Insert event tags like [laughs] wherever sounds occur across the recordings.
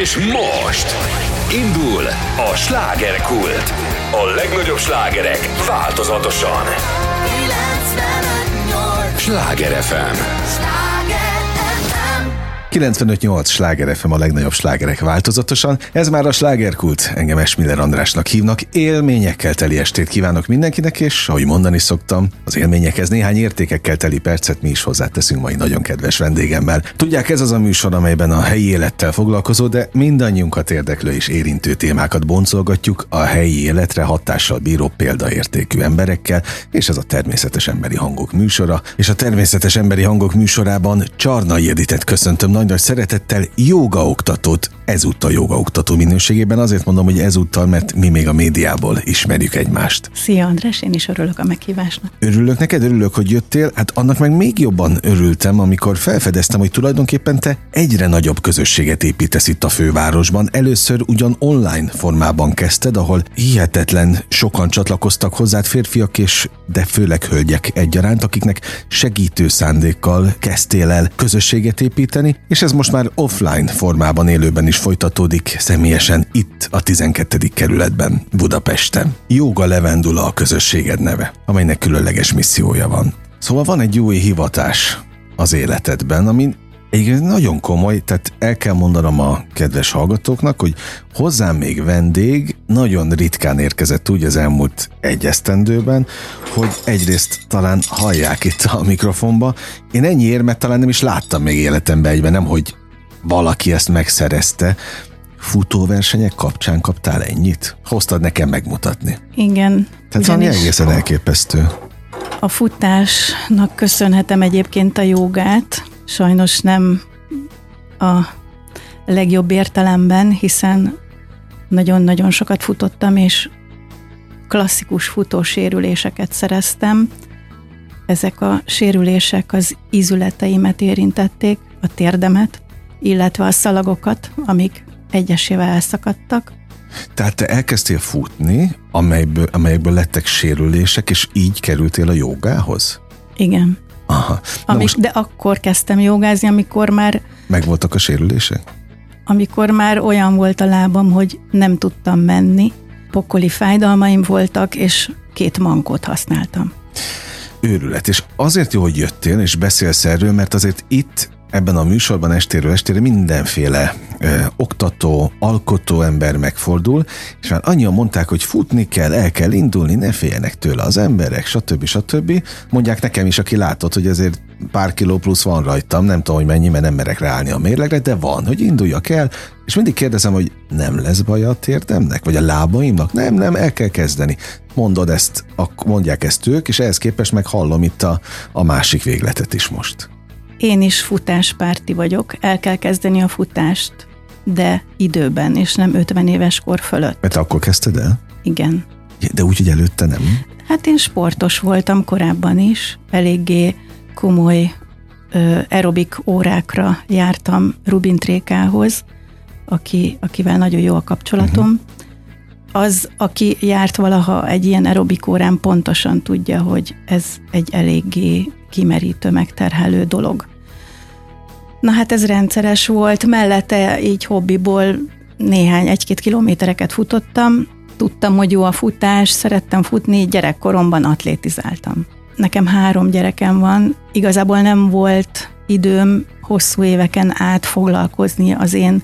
És most indul a slágerkult. A legnagyobb slágerek változatosan. 958! Sláger FM. Sláger! 95-8 sláger FM a legnagyobb slágerek változatosan. Ez már a slágerkult. Engem Esmiller Andrásnak hívnak. Élményekkel teli estét kívánok mindenkinek, és ahogy mondani szoktam, az élményekhez néhány értékekkel teli percet mi is hozzáteszünk mai nagyon kedves vendégemmel. Tudják, ez az a műsor, amelyben a helyi élettel foglalkozó, de mindannyiunkat érdeklő és érintő témákat boncolgatjuk a helyi életre hatással bíró példaértékű emberekkel, és ez a természetes emberi hangok műsora. És a természetes emberi hangok műsorában Csarnai Editet köszöntöm nagy-nagy szeretettel, jogaoktatót, ezúttal jogaoktató minőségében. Azért mondom, hogy ezúttal, mert mi még a médiából ismerjük egymást. Szia András, én is örülök a meghívásnak. Örülök neked, örülök, hogy jöttél. Hát annak meg még jobban örültem, amikor felfedeztem, hogy tulajdonképpen te egyre nagyobb közösséget építesz itt a fővárosban. Először ugyan online formában kezdted, ahol hihetetlen sokan csatlakoztak hozzád férfiak és de főleg hölgyek egyaránt, akiknek segítő szándékkal kezdtél el közösséget építeni, és ez most már offline formában élőben is folytatódik, személyesen itt a 12. kerületben, Budapesten. Jóga Levendula a közösséged neve, amelynek különleges missziója van. Szóval van egy új hivatás az életedben, ami egy nagyon komoly, tehát el kell mondanom a kedves hallgatóknak, hogy hozzám még vendég nagyon ritkán érkezett úgy az elmúlt egy esztendőben, hogy egyrészt talán hallják itt a mikrofonba. Én ennyi érmet talán nem is láttam még életemben egyben, nem hogy valaki ezt megszerezte. Futóversenyek kapcsán kaptál ennyit? Hoztad nekem megmutatni. Igen, Tehát valami egészen elképesztő. a futásnak köszönhetem egyébként a jogát, sajnos nem a legjobb értelemben, hiszen nagyon-nagyon sokat futottam, és klasszikus futósérüléseket szereztem. Ezek a sérülések az ízületeimet érintették, a térdemet, illetve a szalagokat, amik egyesével elszakadtak. Tehát te elkezdtél futni, amelyből, amelyekből lettek sérülések, és így kerültél a jogához? Igen. Aha. Na Amik, most De akkor kezdtem jogázni, amikor már megvoltak a sérülések? amikor már olyan volt a lábam, hogy nem tudtam menni, pokoli fájdalmaim voltak, és két mankót használtam. Őrület. És azért jó, hogy jöttél, és beszélsz erről, mert azért itt ebben a műsorban estéről estére mindenféle ö, oktató, alkotó ember megfordul, és már annyian mondták, hogy futni kell, el kell indulni, ne féljenek tőle az emberek, stb. stb. Mondják nekem is, aki látott, hogy ezért pár kiló plusz van rajtam, nem tudom, hogy mennyi, mert nem merek ráállni a mérlegre, de van, hogy induljak el, és mindig kérdezem, hogy nem lesz baj a térdemnek, vagy a lábaimnak? Nem, nem, el kell kezdeni. Mondod ezt, mondják ezt ők, és ehhez képest meg hallom itt a, a másik végletet is most. Én is futáspárti vagyok, el kell kezdeni a futást, de időben, és nem 50 éves kor fölött. Mert akkor kezdted el? Igen. De úgy, hogy előtte nem. Hát én sportos voltam korábban is, eléggé komoly ö, aerobik órákra jártam Rubin Trékához, aki, akivel nagyon jó a kapcsolatom. Uh-huh. Az, aki járt valaha egy ilyen aerobik órán, pontosan tudja, hogy ez egy eléggé kimerítő, megterhelő dolog. Na hát ez rendszeres volt, mellette így hobbiból néhány, egy-két kilométereket futottam, tudtam, hogy jó a futás, szerettem futni, gyerekkoromban atlétizáltam. Nekem három gyerekem van, igazából nem volt időm hosszú éveken át foglalkozni az én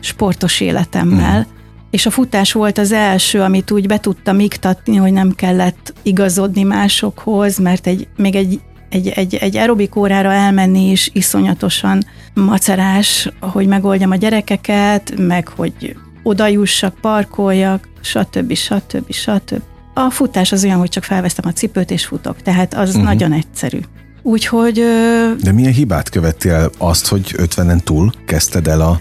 sportos életemmel, mm. és a futás volt az első, amit úgy be tudtam iktatni, hogy nem kellett igazodni másokhoz, mert egy, még egy egy, egy, egy aerobik órára elmenni is iszonyatosan macerás, hogy megoldjam a gyerekeket, meg hogy odajussak, parkoljak, stb. stb. stb. A futás az olyan, hogy csak felvesztem a cipőt és futok, tehát az uh-huh. nagyon egyszerű. Úgyhogy De milyen hibát követtél azt, hogy 50-en túl kezdted el a,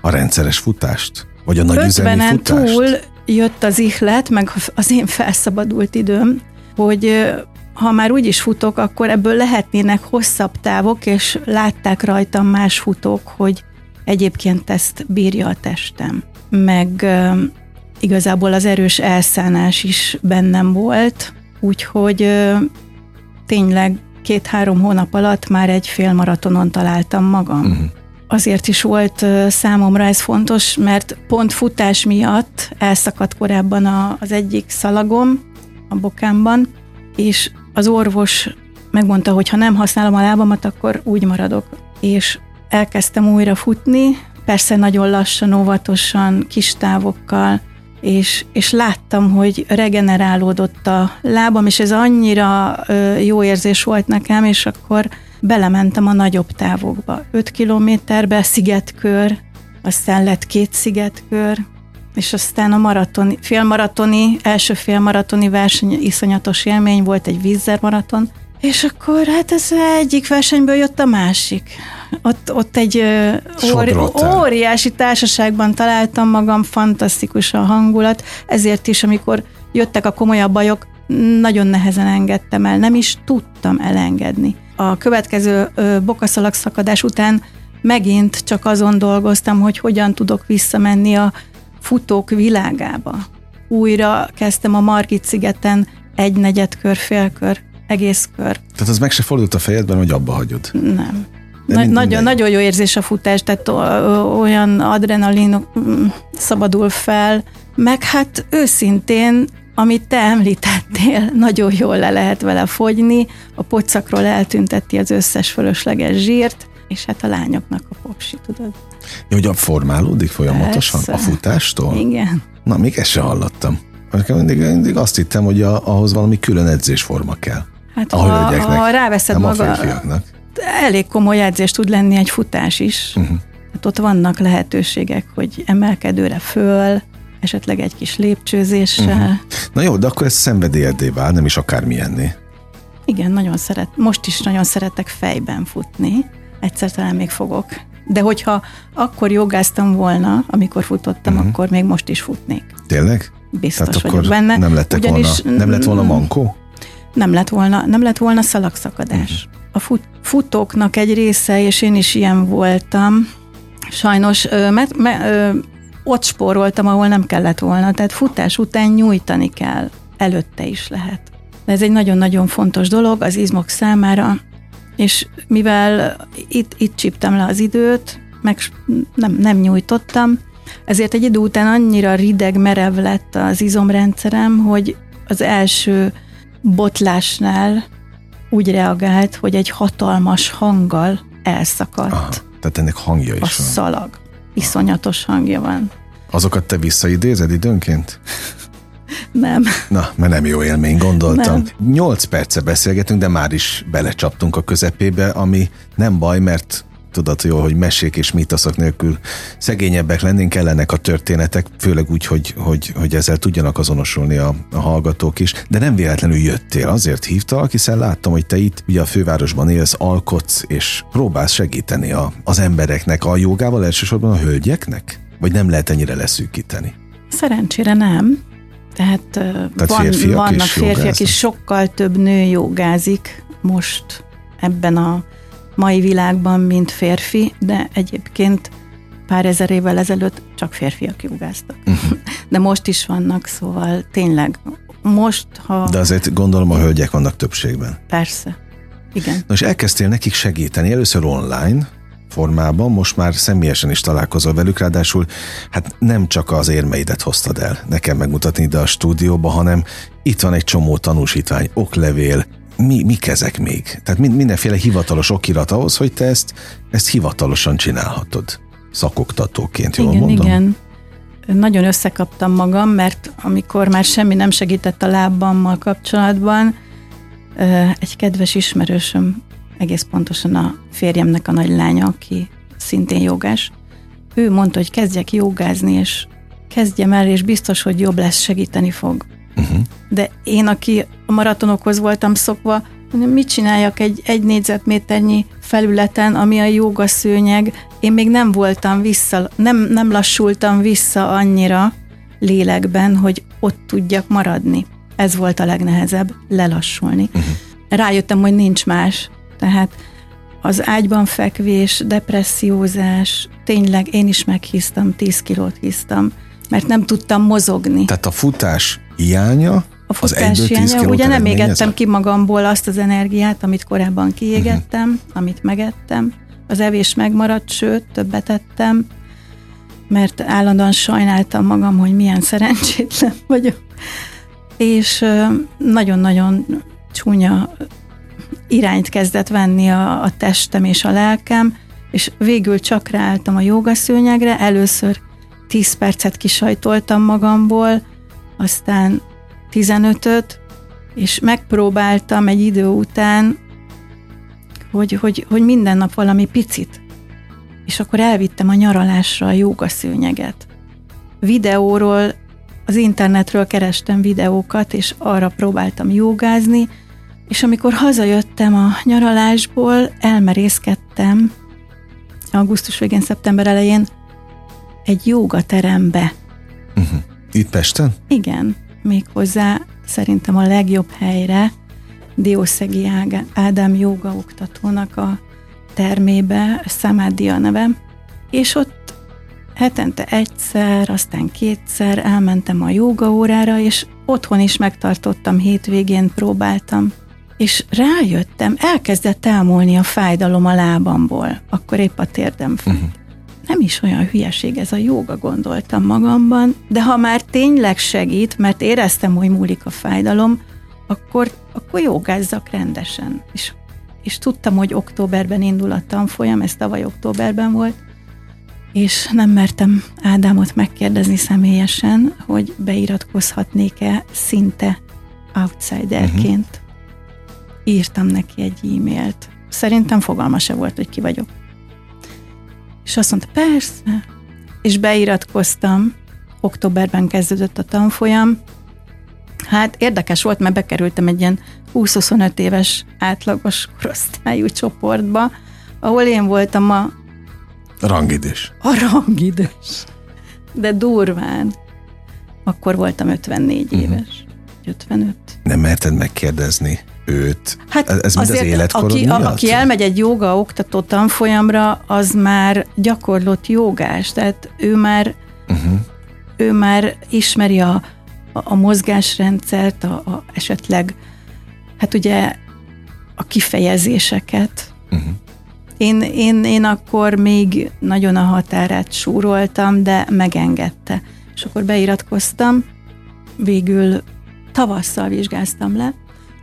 a rendszeres futást? Vagy a nagyüzemi 50-en futást? túl jött az ihlet, meg az én felszabadult időm, hogy ha már úgy is futok, akkor ebből lehetnének hosszabb távok, és látták rajtam más futók, hogy egyébként ezt bírja a testem. Meg igazából az erős elszánás is bennem volt, úgyhogy tényleg két-három hónap alatt már egy fél maratonon találtam magam. Mhm. azért is volt számomra ez fontos, mert pont futás miatt elszakadt korábban a, az egyik szalagom a bokámban, és az orvos megmondta, hogy ha nem használom a lábamat, akkor úgy maradok. És elkezdtem újra futni, persze nagyon lassan, óvatosan, kis távokkal, és, és láttam, hogy regenerálódott a lábam, és ez annyira jó érzés volt nekem, és akkor belementem a nagyobb távokba. 5 kilométerbe, szigetkör, aztán lett két szigetkör, és aztán a maratoni, félmaratoni, első félmaratoni verseny iszonyatos élmény volt, egy vízzer maraton, és akkor hát ez egyik versenyből jött a másik. Ott, ott egy óri, óriási társaságban találtam magam, fantasztikus a hangulat, ezért is, amikor jöttek a komolyabb bajok, nagyon nehezen engedtem el, nem is tudtam elengedni. A következő bokaszalag szakadás után megint csak azon dolgoztam, hogy hogyan tudok visszamenni a futók világába. Újra kezdtem a Margit szigeten egy negyedkör, félkör, egész kör. Tehát az meg se fordult a fejedben, hogy abba hagyod? Nem. Na, nagyon, nagyon jó érzés a futás, tehát olyan adrenalin mm, szabadul fel, meg hát őszintén amit te említettél, [laughs] nagyon jól le lehet vele fogyni, a pocakról eltünteti az összes fölösleges zsírt, és hát a lányoknak a popsi, tudod. Ja, hogy a formálódik folyamatosan Persze. a futástól? Igen. Na, még ezt sem hallottam. Nekem mindig, mindig azt hittem, hogy a, ahhoz valami külön edzésforma kell. Hát A ha, ha ráveszed nem a maga, férfiaknak. elég komoly edzés tud lenni egy futás is. Mhm. Hát ott vannak lehetőségek, hogy emelkedőre föl, esetleg egy kis lépcsőzéssel. Mhm. Na jó, de akkor ez szenvedélyeddé vál, nem is akármilyenné. Igen, nagyon szeret, most is nagyon szeretek fejben futni, egyszer talán még fogok. De hogyha akkor jogáztam volna, amikor futottam, uh-huh. akkor még most is futnék. Tényleg? Biztos Tehát vagyok akkor benne. nem lettek ugyanis volna, nem lett volna mm, mankó? Nem lett volna, nem lett volna szalagszakadás. Uh-huh. A fut, futóknak egy része, és én is ilyen voltam, sajnos ö, me, me, ö, ott spóroltam, ahol nem kellett volna, tehát futás után nyújtani kell, előtte is lehet. De ez egy nagyon-nagyon fontos dolog az izmok számára, és mivel itt, itt csíptem le az időt, meg nem, nem nyújtottam, ezért egy idő után annyira rideg, merev lett az izomrendszerem, hogy az első botlásnál úgy reagált, hogy egy hatalmas hanggal elszakadt Aha, tehát ennek hangja a is van. szalag. Iszonyatos hangja van. Azokat te visszaidézed időnként? Nem. Na, mert nem jó élmény, gondoltam. Nem. Nyolc perce beszélgetünk, de már is belecsaptunk a közepébe, ami nem baj, mert tudod jól, hogy mesék és mítoszok nélkül szegényebbek lennénk, kellenek a történetek, főleg úgy, hogy, hogy, hogy ezzel tudjanak azonosulni a, a hallgatók is. De nem véletlenül jöttél, azért hívtalak, hiszen láttam, hogy te itt ugye a fővárosban élsz, alkotsz, és próbálsz segíteni a, az embereknek, a jogával elsősorban a hölgyeknek? Vagy nem lehet ennyire leszűkíteni? Szerencsére nem. Tehát, Tehát van, férfiak vannak is férfiak jogáznak? is, sokkal több nő jogázik most ebben a mai világban, mint férfi, de egyébként pár ezer évvel ezelőtt csak férfiak jogáztak. Mhm. Uh-huh. [laughs] De most is vannak, szóval tényleg most, ha... De azért gondolom a hölgyek vannak többségben. Persze. Igen. Na és elkezdtél nekik segíteni, először online formában, most már személyesen is találkozol velük, ráadásul hát nem csak az érmeidet hoztad el nekem megmutatni ide a stúdióba, hanem itt van egy csomó tanúsítvány, oklevél, mi, mik ezek még? Tehát mind, mindenféle hivatalos okirat ahhoz, hogy te ezt, ezt hivatalosan csinálhatod. Szakoktatóként, jól igen, mondom? igen. Nagyon összekaptam magam, mert amikor már semmi nem segített a lábammal kapcsolatban, egy kedves ismerősöm, egész pontosan a férjemnek a nagylánya, aki szintén jogás, ő mondta, hogy kezdjek jogázni, és kezdjem el, és biztos, hogy jobb lesz, segíteni fog. Uh-huh. De én, aki a maratonokhoz voltam szokva, mit csináljak egy, egy négyzetméternyi felületen, ami a joga szőnyeg, én még nem voltam vissza, nem, nem lassultam vissza annyira lélekben, hogy ott tudjak maradni. Ez volt a legnehezebb, lelassulni. Uh-huh. Rájöttem, hogy nincs más. Tehát az ágyban fekvés, depressziózás, tényleg én is meghíztam, 10 kilót híztam, mert nem tudtam mozogni. Tehát a futás hiánya, A az futás 10 hiánya, ugye nem égettem ki magamból azt az energiát, amit korábban kiégettem, uh-huh. amit megettem. az evés megmaradt, sőt, többet ettem, mert állandóan sajnáltam magam, hogy milyen [laughs] szerencsétlen vagyok. És nagyon-nagyon csúnya irányt kezdett venni a, a testem és a lelkem, és végül csak ráálltam a jogaszőnyegre, először 10 percet kisajtoltam magamból, aztán 15-öt, és megpróbáltam egy idő után, hogy, hogy, hogy minden nap valami picit. És akkor elvittem a nyaralásra a jogaszőnyeget. Videóról, az internetről kerestem videókat, és arra próbáltam jogázni, és amikor hazajöttem a nyaralásból, elmerészkedtem augusztus végén, szeptember elején egy jogaterembe. Uh-huh. Itt Pesten? Igen, méghozzá szerintem a legjobb helyre, Diószegi Ádám joga oktatónak a termébe, Samadhi a nevem, és ott hetente egyszer, aztán kétszer elmentem a joga órára, és otthon is megtartottam, hétvégén próbáltam és rájöttem, elkezdett elmúlni a fájdalom a lábamból, akkor épp a térdem fájt. Uh-huh. Nem is olyan hülyeség ez a jóga, gondoltam magamban, de ha már tényleg segít, mert éreztem, hogy múlik a fájdalom, akkor, akkor jogázzak rendesen. És, és tudtam, hogy októberben indul a tanfolyam, ez tavaly októberben volt, és nem mertem Ádámot megkérdezni személyesen, hogy beiratkozhatnék-e szinte outsiderként. Uh-huh írtam neki egy e-mailt. Szerintem fogalma se volt, hogy ki vagyok. És azt mondta, persze. És beiratkoztam, októberben kezdődött a tanfolyam. Hát érdekes volt, mert bekerültem egy ilyen 20-25 éves átlagos korosztályú csoportba, ahol én voltam a... Rangidős. A rangidős. De durván. Akkor voltam 54 uh-huh. éves. 55. Nem merted megkérdezni őt? Hát Ez mind az életkorod aki, miatt? aki elmegy egy joga oktató tanfolyamra, az már gyakorlott jogás, tehát ő már uh-huh. ő már ismeri a, a, a mozgásrendszert, a, a esetleg hát ugye a kifejezéseket. Uh-huh. Én, én, én akkor még nagyon a határát súroltam, de megengedte. És akkor beiratkoztam, végül tavasszal vizsgáztam le,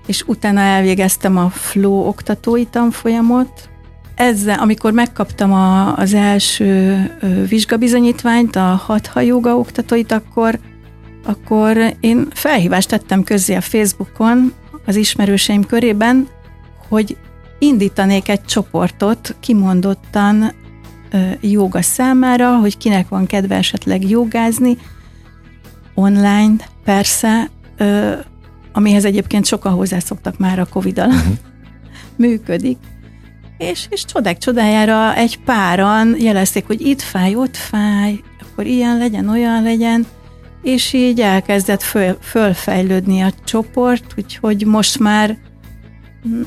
és utána elvégeztem a Flow oktatói tanfolyamot. Ezzel, amikor megkaptam a, az első vizsgabizonyítványt, a hatha joga oktatóit, akkor, akkor én felhívást tettem közzé a Facebookon az ismerőseim körében, hogy indítanék egy csoportot kimondottan joga számára, hogy kinek van kedve esetleg jogázni, online persze, amihez egyébként sokan hozzászoktak már a covid alatt, [laughs] uh-huh. működik. És, és csodák csodájára egy páran jelezték, hogy itt fáj, ott fáj, akkor ilyen legyen, olyan legyen, és így elkezdett föl, fölfejlődni a csoport, úgyhogy most már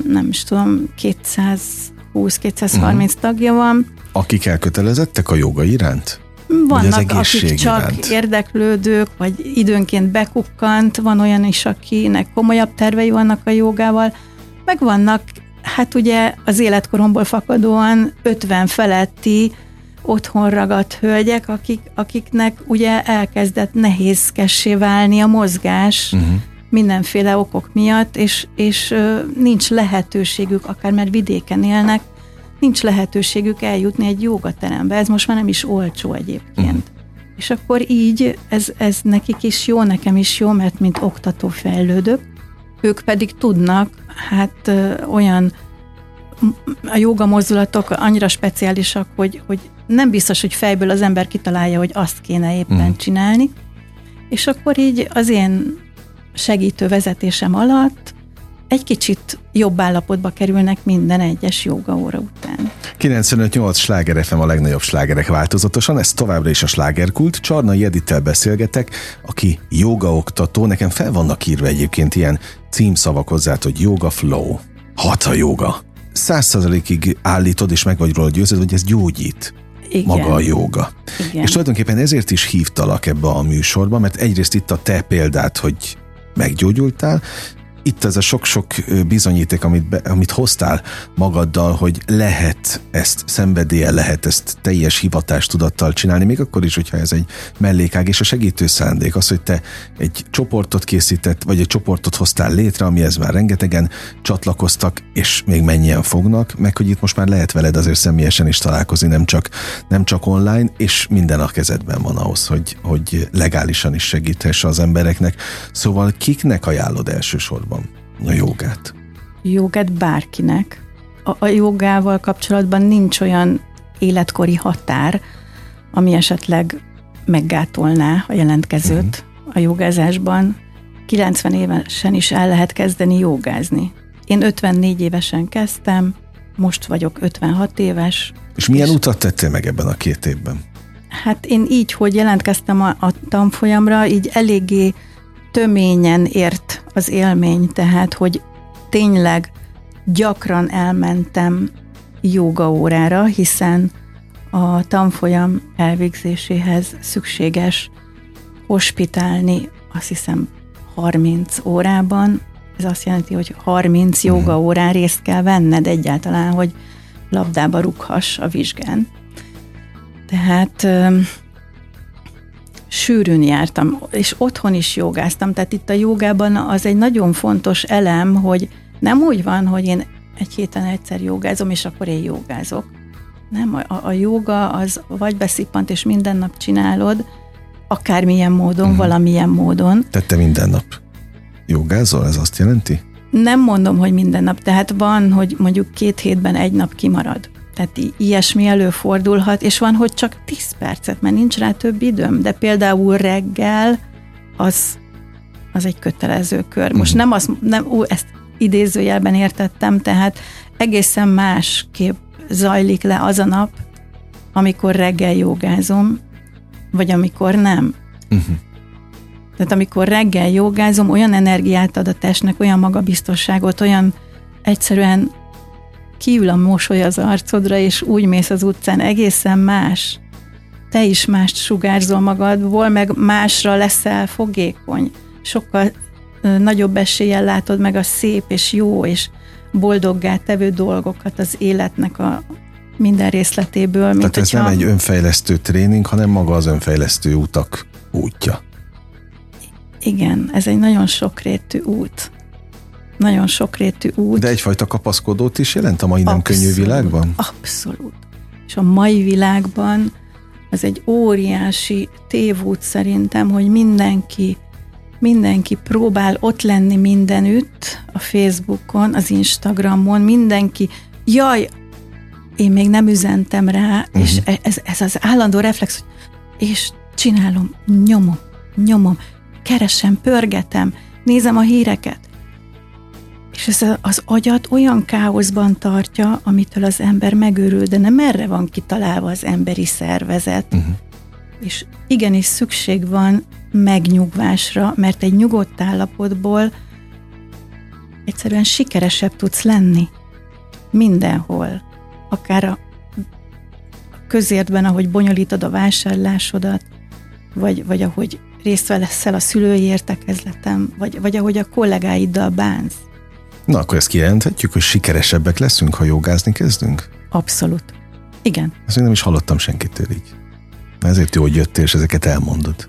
nem is tudom, 220-230 uh-huh. tagja van. Akik elkötelezettek a joga iránt? Vannak, akik csak iránt. érdeklődők, vagy időnként bekukkant, van olyan is, akinek komolyabb tervei vannak a jogával, meg vannak, hát ugye az életkoromból fakadóan 50 feletti otthon ragadt hölgyek, akik, akiknek ugye elkezdett nehézkessé válni a mozgás uh-huh. mindenféle okok miatt, és, és nincs lehetőségük, akár mert vidéken élnek, nincs lehetőségük eljutni egy jogaterembe. Ez most már nem is olcsó egyébként. Uh-huh. És akkor így ez, ez nekik is jó, nekem is jó, mert mint oktató fejlődök. Ők pedig tudnak, hát ö, olyan a joga mozdulatok annyira speciálisak, hogy, hogy nem biztos, hogy fejből az ember kitalálja, hogy azt kéne éppen uh-huh. csinálni. És akkor így az én segítő vezetésem alatt egy kicsit jobb állapotba kerülnek minden egyes joga óra után. 95-8 sláger FM a legnagyobb slágerek változatosan, ez továbbra is a slágerkult. Csarnai Edittel beszélgetek, aki joga oktató, nekem fel vannak írva egyébként ilyen címszavak hozzá, hogy yoga flow, hatha joga. Száz százalékig állítod, és meg vagy róla győződve, hogy ez gyógyít. Igen. maga a joga. Igen. És tulajdonképpen ezért is hívtalak ebbe a műsorba, mert egyrészt itt a te példát, hogy meggyógyultál, itt ez a sok-sok bizonyíték, amit, be, amit hoztál magaddal, hogy lehet ezt szenvedélyen, lehet ezt teljes hivatástudattal csinálni, még akkor is, hogyha ez egy mellékág, és a segítő szándék, az, hogy te egy csoportot készített, vagy egy csoportot hoztál létre, amihez már rengetegen csatlakoztak, és még mennyien fognak, meg hogy itt most már lehet veled azért személyesen is találkozni, nem csak, nem csak online, és minden a kezedben van ahhoz, hogy, hogy legálisan is segíthesse az embereknek. Szóval kiknek ajánlod elsősorban a jogát? Jogát bárkinek. A, a jogával kapcsolatban nincs olyan életkori határ, ami esetleg meggátolná a jelentkezőt uh-huh. a jogázásban. 90 évesen is el lehet kezdeni jogázni. Én 54 évesen kezdtem, most vagyok 56 éves. És milyen és utat tettél meg ebben a két évben? Hát én így, hogy jelentkeztem a, a tanfolyamra, így eléggé töményen ért az élmény, tehát, hogy tényleg gyakran elmentem jogaórára, hiszen a tanfolyam elvégzéséhez szükséges hospitálni, azt hiszem 30 órában. Ez azt jelenti, hogy 30 mhm. joga órán részt kell venned egyáltalán, hogy labdába rúghass a vizsgán. Tehát sűrűn jártam, és otthon is jogáztam, tehát itt a jogában az egy nagyon fontos elem, hogy nem úgy van, hogy én egy héten egyszer jogázom, és akkor én jogázok. Nem, a, a joga az vagy beszippant, és minden nap csinálod, akármilyen módon, uh-huh. valamilyen módon. Tehát te minden nap jogázol, ez azt jelenti? Nem mondom, hogy minden nap, tehát van, hogy mondjuk két hétben egy nap kimarad. Tehát ilyesmi előfordulhat, és van, hogy csak 10 percet, mert nincs rá több időm, de például reggel az, az egy kötelező kör. Most uh-huh. nem, az, nem ú, ezt idézőjelben értettem, tehát egészen másképp zajlik le az a nap, amikor reggel jogázom, vagy amikor nem. Uh-huh. Tehát amikor reggel jogázom, olyan energiát ad a testnek, olyan magabiztosságot, olyan egyszerűen kiül a mosoly az arcodra, és úgy mész az utcán, egészen más. Te is mást sugárzol magadból, meg másra leszel fogékony. Sokkal nagyobb eséllyel látod meg a szép és jó és boldoggá tevő dolgokat az életnek a minden részletéből. Mint Tehát ez hogyha... nem egy önfejlesztő tréning, hanem maga az önfejlesztő utak útja. Igen, ez egy nagyon sokrétű út nagyon sokrétű út. De egyfajta kapaszkodót is jelent a mai nem abszolút, könnyű világban? Abszolút. És a mai világban az egy óriási tévút szerintem, hogy mindenki mindenki próbál ott lenni mindenütt, a Facebookon, az Instagramon, mindenki, jaj, én még nem üzentem rá, uh-huh. és e- ez, ez az állandó reflex, és csinálom, nyomom, nyomom, keresem, pörgetem, nézem a híreket, és ez az agyat olyan káoszban tartja, amitől az ember megőrül, de nem erre van kitalálva az emberi szervezet. Uh-huh. És igenis szükség van megnyugvásra, mert egy nyugodt állapotból egyszerűen sikeresebb tudsz lenni. Mindenhol. Akár a közértben, ahogy bonyolítod a vásárlásodat, vagy, vagy ahogy részt veszel a szülői értekezletem, vagy, vagy ahogy a kollégáiddal bánsz. Na, akkor ezt kijelenthetjük, hogy sikeresebbek leszünk, ha jogázni kezdünk? Abszolút. Igen. Ezt még nem is hallottam senkitől így. Ezért jó, hogy jöttél, és ezeket elmondod.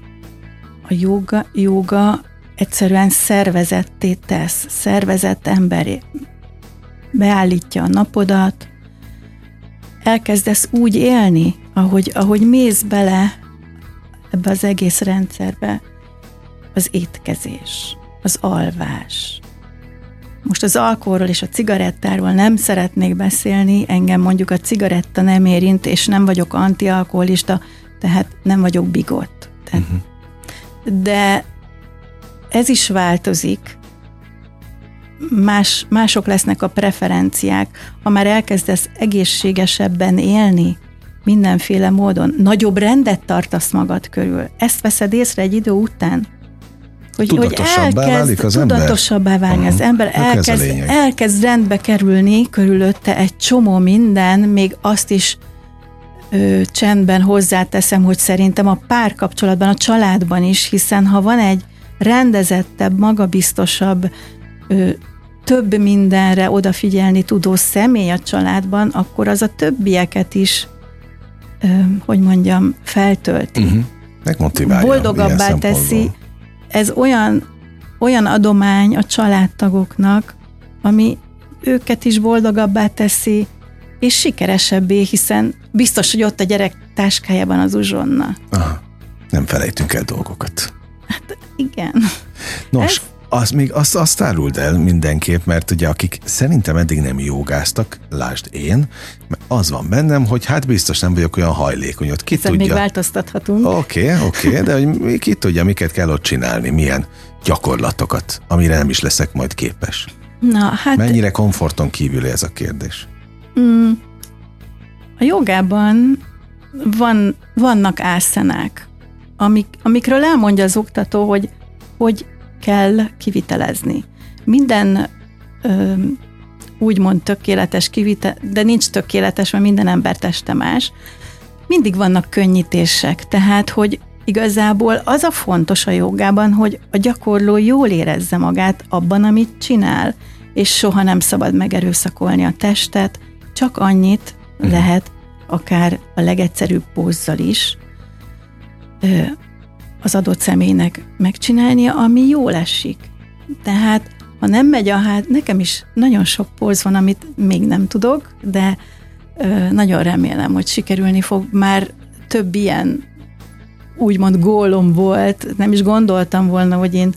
A joga, joga egyszerűen szervezetté tesz, szervezett emberé. Beállítja a napodat, elkezdesz úgy élni, ahogy, ahogy mész bele ebbe az egész rendszerbe, az étkezés, az alvás, most az alkoholról és a cigarettáról nem szeretnék beszélni, engem mondjuk a cigaretta nem érint, és nem vagyok antialkoholista, tehát nem vagyok bigott. Tehát, uh-huh. De ez is változik, más, mások lesznek a preferenciák. Ha már elkezdesz egészségesebben élni, mindenféle módon, nagyobb rendet tartasz magad körül. Ezt veszed észre egy idő után, hogy, tudatosabbá hogy elkezd, válik az ember? Tudatosabbá válni az ember, elkezd, elkezd rendbe kerülni körülötte egy csomó minden, még azt is ö, csendben hozzáteszem, hogy szerintem a párkapcsolatban, a családban is, hiszen ha van egy rendezettebb, magabiztosabb, ö, több mindenre odafigyelni tudó személy a családban, akkor az a többieket is, ö, hogy mondjam, feltölti. Uh-huh. Megmotiválja. Boldogabbá teszi. Ez olyan, olyan adomány a családtagoknak, ami őket is boldogabbá teszi, és sikeresebbé, hiszen biztos, hogy ott a gyerek táskájában az uzsonna. Aha. Nem felejtünk el dolgokat. Igen. Nos, Ez- az még azt, azt áruld el mindenképp, mert ugye akik szerintem eddig nem jogáztak, lásd én, az van bennem, hogy hát biztos nem vagyok olyan hajlékony, ott ki Ezen még tudja. változtathatunk. Oké, okay, oké, okay, de hogy ki tudja, miket kell ott csinálni, milyen gyakorlatokat, amire nem is leszek majd képes. Na, hát Mennyire komforton kívül ez a kérdés? mm, a jogában van, vannak ászenák, amik, amikről elmondja az oktató, hogy hogy kell kivitelezni. Minden ö, úgymond tökéletes kivite, de nincs tökéletes, mert minden ember teste más. Mindig vannak könnyítések, tehát, hogy igazából az a fontos a jogában, hogy a gyakorló jól érezze magát abban, amit csinál, és soha nem szabad megerőszakolni a testet, csak annyit lehet, akár a legegyszerűbb pózzal is, az adott személynek megcsinálnia, ami jól esik. Tehát, ha nem megy a hát, nekem is nagyon sok póz van, amit még nem tudok, de ö, nagyon remélem, hogy sikerülni fog. Már több ilyen úgymond gólom volt, nem is gondoltam volna, hogy én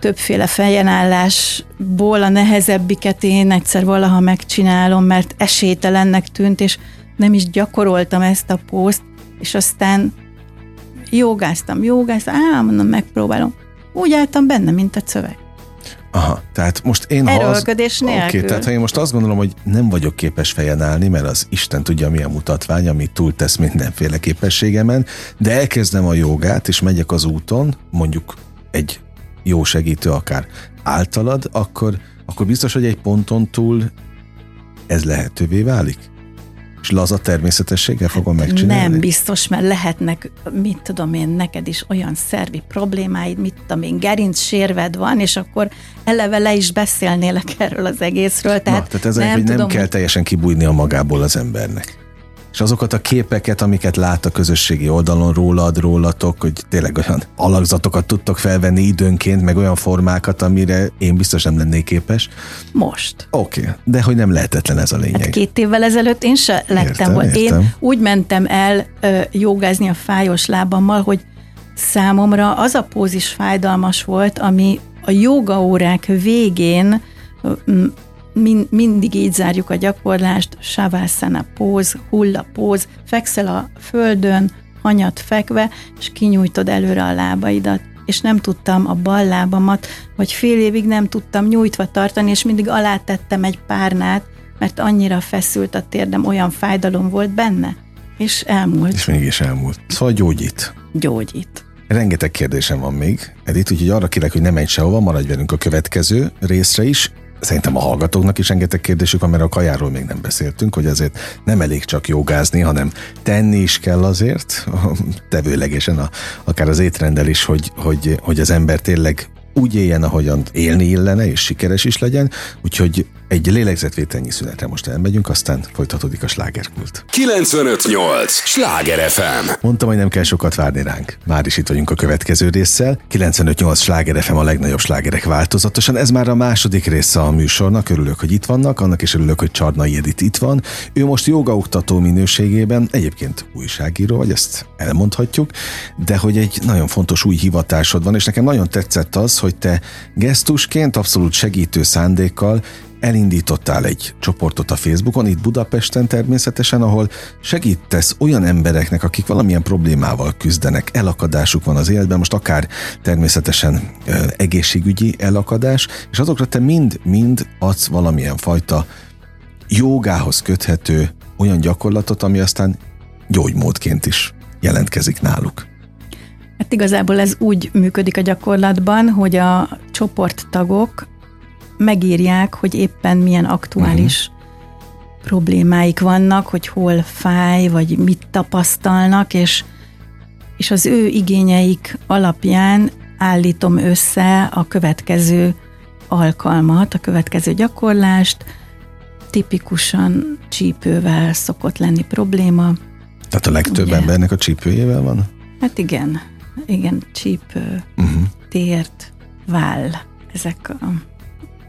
többféle fejenállásból a nehezebbiket én egyszer valaha megcsinálom, mert esélytelennek tűnt, és nem is gyakoroltam ezt a pószt, és aztán jogáztam, jogáztam, á, mondom, megpróbálom. Úgy álltam benne, mint a szöveg. Aha, tehát most én ha az... Nélkül. Oké, tehát ha én most azt gondolom, hogy nem vagyok képes fejen állni, mert az Isten tudja milyen mutatvány, ami túltesz mindenféle képességemen, de elkezdem a jogát, és megyek az úton, mondjuk egy jó segítő akár általad, akkor, akkor biztos, hogy egy ponton túl ez lehetővé válik? És laza természetességgel fogom megcsinálni? Nem biztos, mert lehetnek, mit tudom én, neked is olyan szervi problémáid, mit tudom én, gerincsérved van, és akkor eleve le is beszélnélek erről az egészről. Tehát, Na, tehát ez nem, nem tudom, kell hogy- teljesen kibújni a magából az embernek. És azokat a képeket, amiket lát a közösségi oldalon rólad, rólatok, hogy tényleg olyan alakzatokat tudtok felvenni időnként, meg olyan formákat, amire én biztos nem lennék képes. Most. Oké, okay, de hogy nem lehetetlen ez a lényeg. Hát két évvel ezelőtt én se lettem Értem. Én úgy mentem el ö, jogázni a fájos lábammal, hogy számomra az a póz is fájdalmas volt, ami a jogaórák végén min, mindig így zárjuk a gyakorlást, savasana póz, hulla póz, fekszel a földön, hanyat fekve, és kinyújtod előre a lábaidat és nem tudtam a bal lábamat, vagy fél évig nem tudtam nyújtva tartani, és mindig alátettem egy párnát, mert annyira feszült a térdem, olyan fájdalom volt benne, és elmúlt, És mégis elmúlt. Szóval gyógyít. gyógyít. Rengeteg kérdésem van még, Edith, úgyhogy arra kérlek, hogy ne menj sehova, maradj velünk a következő részre is. Szerintem a hallgatóknak is rengeteg kérdésük van, mert a kajáról még nem beszéltünk, hogy azért nem elég csak jogázni, hanem tenni is kell azért, [laughs] tevőlegesen, a, akár az étrendel is, hogy, hogy, hogy az ember tényleg úgy éljen, ahogyan élni illene, és sikeres is legyen, úgyhogy egy lélegzetvételnyi szünetre most elmegyünk, aztán folytatódik a slágerkult. 958! Sláger FM! Mondtam, hogy nem kell sokat várni ránk. Már is itt vagyunk a következő résszel. 95.8 sláger FM a legnagyobb slágerek változatosan. Ez már a második része a műsornak. Örülök, hogy itt vannak. Annak is örülök, hogy Csarnai Edit itt van. Ő most jogaoktató minőségében, egyébként újságíró, vagy ezt elmondhatjuk, de hogy egy nagyon fontos új hivatásod van, és nekem nagyon tetszett az, hogy te gesztusként, abszolút segítő szándékkal elindítottál egy csoportot a Facebookon, itt Budapesten természetesen, ahol segítesz olyan embereknek, akik valamilyen problémával küzdenek, elakadásuk van az életben, most akár természetesen ö, egészségügyi elakadás, és azokra te mind-mind adsz valamilyen fajta jogához köthető olyan gyakorlatot, ami aztán gyógymódként is jelentkezik náluk. Hát igazából ez úgy működik a gyakorlatban, hogy a csoporttagok megírják, hogy éppen milyen aktuális uh-huh. problémáik vannak, hogy hol fáj, vagy mit tapasztalnak, és, és az ő igényeik alapján állítom össze a következő alkalmat, a következő gyakorlást, tipikusan csípővel szokott lenni probléma. Tehát a legtöbb Ugye. embernek a csípőjével van? Hát igen, igen, csípő, uh-huh. tért, váll, ezek a,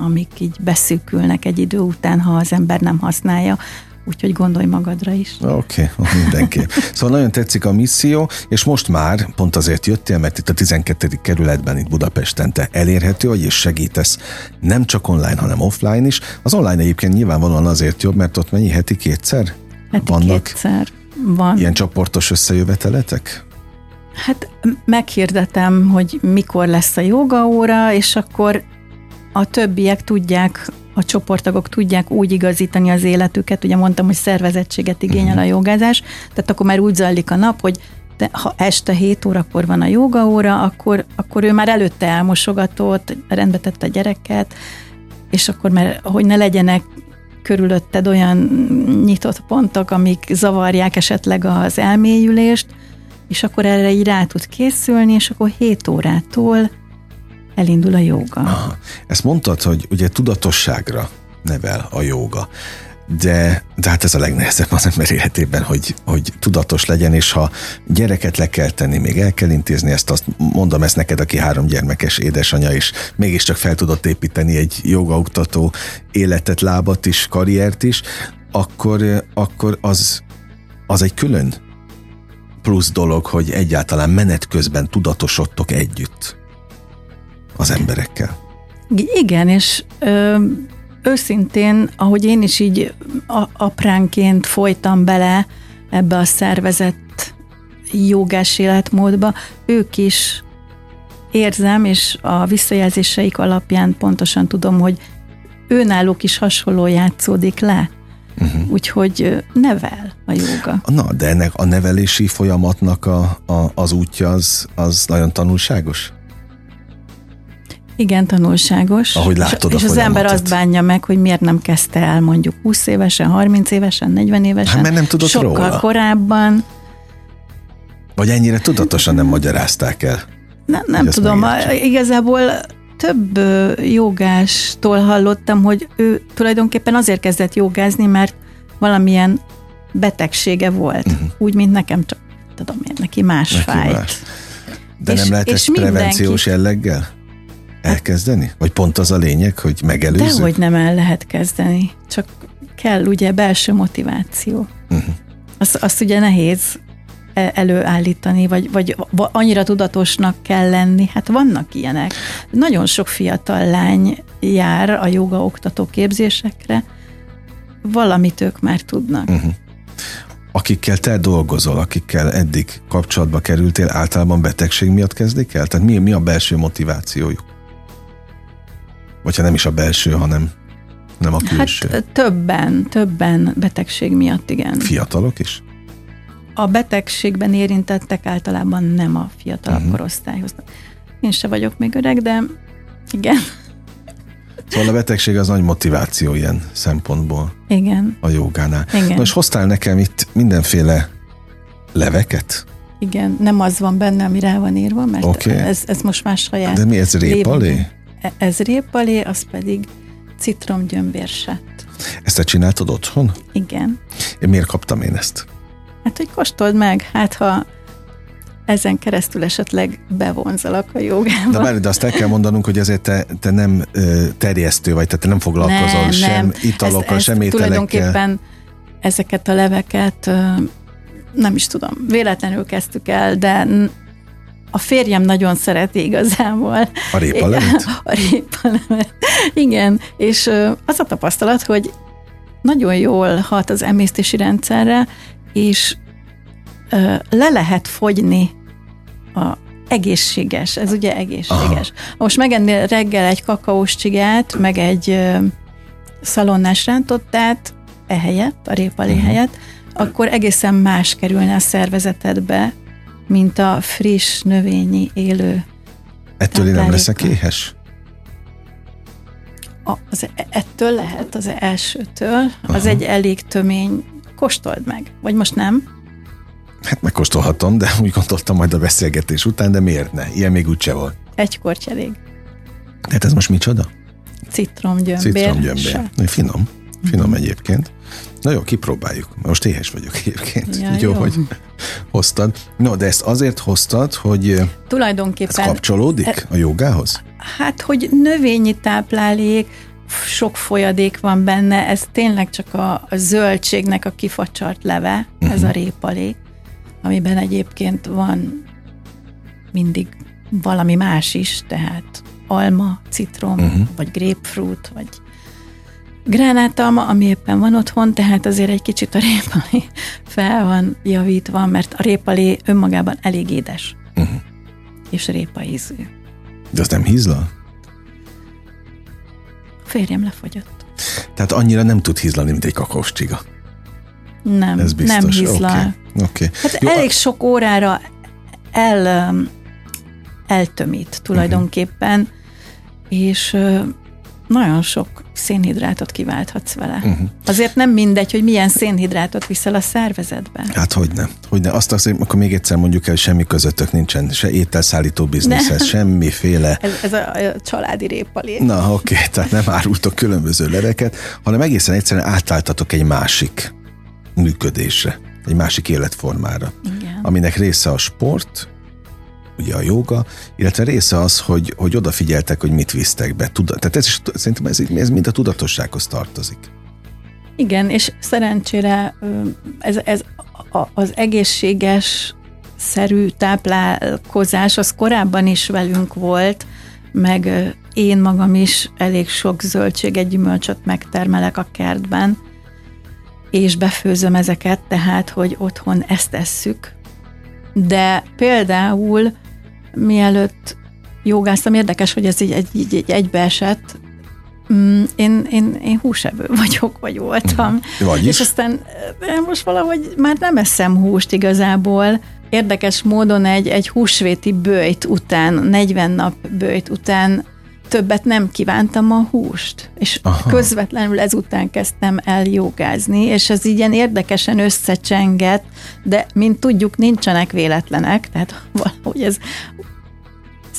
amik így beszűkülnek egy idő után, ha az ember nem használja, úgyhogy gondolj magadra is. Oké, [laughs] okay, mindenképp. Szóval nagyon tetszik a misszió, és most már pont azért jöttél, mert itt a 12. kerületben, itt Budapesten te elérhető vagy, és segítesz nem csak online, hanem offline is. Az online egyébként nyilvánvalóan azért jobb, mert ott mennyi heti kétszer? Hát Vannak kétszer van. ilyen csoportos összejöveteletek? Hát meghirdetem, hogy mikor lesz a jogaóra, és akkor a többiek tudják, a csoporttagok tudják úgy igazítani az életüket, ugye mondtam, hogy szervezettséget igényel a jogázás, tehát akkor már úgy zajlik a nap, hogy de ha este 7 órakor van a jogaóra, akkor, akkor ő már előtte elmosogatott, rendbe tette a gyereket, és akkor már, hogy ne legyenek körülötted olyan nyitott pontok, amik zavarják esetleg az elmélyülést, és akkor erre így rá tud készülni, és akkor 7 órától elindul a joga. Aha. Ezt mondtad, hogy ugye tudatosságra nevel a jóga. De, de hát ez a legnehezebb az ember életében, hogy, hogy tudatos legyen, és ha gyereket le kell tenni, még el kell intézni ezt, azt mondom ezt neked, aki három gyermekes édesanyja, és mégiscsak fel tudott építeni egy jogaoktató életet, lábat is, karriert is, akkor, akkor az, az egy külön plusz dolog, hogy egyáltalán menet közben tudatosodtok együtt az emberekkel. Igen, és ö, őszintén, ahogy én is így a, apránként folytam bele ebbe a szervezett jogás életmódba, ők is érzem, és a visszajelzéseik alapján pontosan tudom, hogy őnáluk is hasonló játszódik le. Uh-huh. Úgyhogy nevel a joga. Na, de ennek a nevelési folyamatnak a, a, az útja az, az nagyon tanulságos? Igen, tanulságos. Ahogy látod és, a és az ember azt bánja meg, hogy miért nem kezdte el mondjuk 20 évesen, 30 évesen, 40 évesen. Hát, mert nem tudott sokkal róla. korábban. Vagy ennyire tudatosan nem magyarázták el? Nem, nem tudom, a- igazából több jogástól hallottam, hogy ő tulajdonképpen azért kezdett jogázni, mert valamilyen betegsége volt. Uh-huh. Úgy, mint nekem, csak tudom én, neki más. Neki fájt. más. De És- nem lehet és prevenciós mindenki- jelleggel elkezdeni? Vagy pont az a lényeg, hogy megelőzzük? Dehogy nem el lehet kezdeni, csak kell ugye belső motiváció. Uh-huh. Azt, azt ugye nehéz e- előállítani, vagy, vagy va- annyira tudatosnak kell lenni. Hát vannak ilyenek. Nagyon sok fiatal lány jár a joga oktató képzésekre, valamit ők már tudnak. Uh-huh. Akikkel te dolgozol, akikkel eddig kapcsolatba kerültél, általában betegség miatt kezdik el? Tehát mi, mi a belső motivációjuk? Vagy ha nem is a belső, hanem nem a külső. Hát többen, többen betegség miatt, igen. Fiatalok is? A betegségben érintettek általában nem a fiatalabb Mhm. uh-huh. korosztályhoz. Én se vagyok még öreg, de igen, Szóval a betegség az nagy motiváció ilyen szempontból igen, a jogánál. Igen. Na és hoztál nekem itt mindenféle leveket? igen. Nem az van benne, ami rá van írva, mert okay. ez, ez most már saját. De mi ez répalé? lévén. E- Ez répalé, az pedig citromgyömbérsett. Ezt te csináltad otthon? Igen. Én miért kaptam én ezt? Hát, hogy kóstold meg, hát ha ezen keresztül esetleg bevonzalak a jogába. De bár, de azt el kell mondanunk, hogy ezért te, te nem terjesztő vagy, tehát te nem foglalkozol sem italokkal, ez, sem ez ételekkel. Tulajdonképpen ezeket a leveket nem is tudom, véletlenül kezdtük el, de a férjem nagyon szereti igazából. A répalevet? A répalevet. Igen, és az a tapasztalat, hogy nagyon jól hat az emésztési rendszerre, és le lehet fogyni a egészséges, ez ugye egészséges. Aha. Most megennél reggel egy kakaós csigát, meg egy szalonnás rántottát, ehelyett, a répalé uh-huh. helyett, akkor egészen más kerülne a szervezetedbe, mint a friss, növényi, élő. Ettől én nem leszek éhes? A, az, ettől lehet, az elsőtől, az Aha. egy elég tömény, kóstold meg. Vagy most nem? Hát megkóstolhatom, de úgy gondoltam majd a beszélgetés után, de miért ne? Ilyen még úgyse volt. Egy korty elég. Tehát ez most micsoda? Citromgyömbér. Citromgyömbér. Finom. Finom egyébként. Na jó, kipróbáljuk. Most éhes vagyok egyébként. Ja, jó, jó. hogy hoztad. No, de ezt azért hoztad, hogy ez Tulajdonképpen kapcsolódik a jogához? Hát, hogy növényi táplálék, sok folyadék van benne, ez tényleg csak a, a zöldségnek a kifacsart leve, uh-huh. ez a répalék, amiben egyébként van mindig valami más is, tehát alma, citrom, uh-huh. vagy grapefruit, vagy gránátalma, ami éppen van otthon, tehát azért egy kicsit a répalé fel van javítva, mert a répalé önmagában elég édes. Uh-huh. És répa ízű. De az nem hízlal? A férjem lefogyott. Tehát annyira nem tud hízlani, mint egy kakaós csiga. Nem, Ez biztos. nem hízlal. Oké. Okay. Hát Jó, elég sok órára el, um, eltömít tulajdonképpen, uh-huh. és nagyon sok szénhidrátot kiválthatsz vele. Uh-huh. Azért nem mindegy, hogy milyen szénhidrátot viszel a szervezetbe. Hát hogy nem. Hogy ne. Azt azt, akkor még egyszer mondjuk el, semmi közöttök nincsen, se ételszállító bizniszhez, semmiféle. Ez, ez a, a családi répalé. Na oké, okay, tehát nem árultok különböző leveket, hanem egészen egyszerűen átálltatok egy másik működésre, egy másik életformára, Igen. aminek része a sport, ugye a joga, illetve része az, hogy, hogy odafigyeltek, hogy mit visztek be. Tuda, tehát ez is, szerintem ez, ez mind a tudatossághoz tartozik. Igen, és szerencsére ez, ez az egészséges szerű táplálkozás az korábban is velünk volt, meg én magam is elég sok zöldséget, gyümölcsöt megtermelek a kertben, és befőzöm ezeket, tehát, hogy otthon ezt tesszük. De például mielőtt jogáztam, érdekes, hogy ez így, egy, így, így egybeesett, Mm, én, én, én húsevő vagyok, vagy voltam. Vagyis? És aztán most valahogy már nem eszem húst igazából. Érdekes módon egy, egy húsvéti bőjt után, 40 nap bőjt után többet nem kívántam a húst, és Aha. közvetlenül ezután kezdtem el jogázni, és ez ilyen érdekesen összecsengett, de mint tudjuk, nincsenek véletlenek, tehát [laughs] valahogy ez,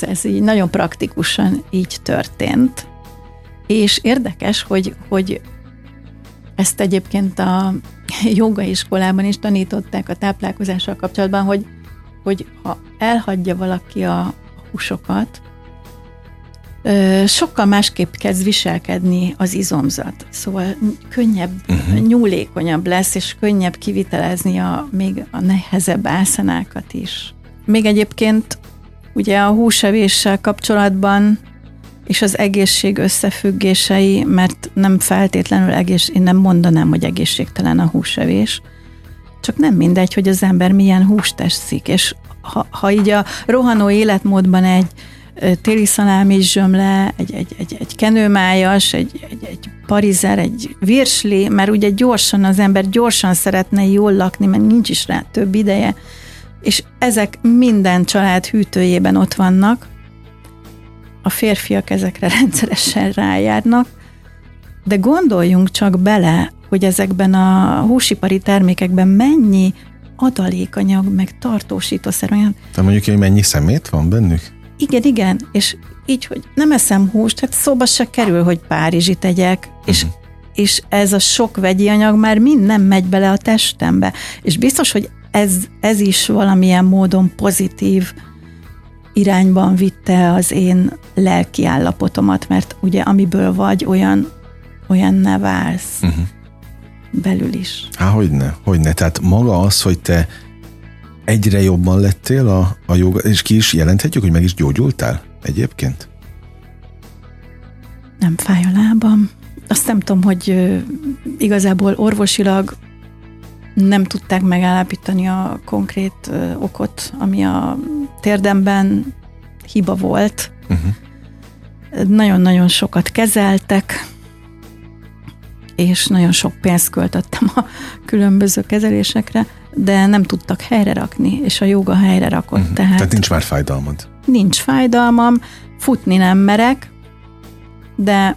ez így nagyon praktikusan így történt. És érdekes, hogy, hogy ezt egyébként a [laughs] jogaiskolában is tanították a táplálkozással kapcsolatban, hogy, hogy ha elhagyja valaki a húsokat, sokkal másképp kezd viselkedni az izomzat. Szóval könnyebb, uh-huh. nyúlékonyabb lesz, és könnyebb kivitelezni a még a nehezebb ászanákat is. Még egyébként ugye a húsevéssel kapcsolatban és az egészség összefüggései, mert nem feltétlenül egész, én nem mondanám, hogy egészségtelen a húsevés, csak nem mindegy, hogy az ember milyen húst teszik, és ha, ha így a rohanó életmódban egy téli szalámis zsömle, egy, egy, egy, egy kenőmájas, egy, egy, egy parizer, egy virsli, mert ugye gyorsan az ember gyorsan szeretne jól lakni, mert nincs is rá több ideje, és ezek minden család hűtőjében ott vannak, a férfiak ezekre [laughs] rendszeresen rájárnak, de gondoljunk csak bele, hogy ezekben a húsipari termékekben mennyi adalékanyag, meg tartósítószer olyan. De mondjuk, hogy mennyi szemét van bennük? Igen, igen, és így, hogy nem eszem húst, hát szóba se kerül, hogy Párizsit tegyek, uh-huh. és, és ez a sok vegyi anyag már mind nem megy bele a testembe. És biztos, hogy ez, ez is valamilyen módon pozitív irányban vitte az én lelki állapotomat, mert ugye amiből vagy, olyan, olyan ne válsz uh-huh. belül is. Há, hogyne, hogyne. Tehát maga az, hogy te egyre jobban lettél a, a joga, és ki is jelenthetjük, hogy meg is gyógyultál egyébként? Nem fáj a lábam. Azt nem tudom, hogy igazából orvosilag nem tudták megállapítani a konkrét okot, ami a térdemben hiba volt. Uh-huh. Nagyon-nagyon sokat kezeltek, és nagyon sok pénzt költöttem a különböző kezelésekre, de nem tudtak helyre rakni, és a joga helyre rakott. Uh-huh. Tehát, tehát nincs már fájdalmad? Nincs fájdalmam, futni nem merek, de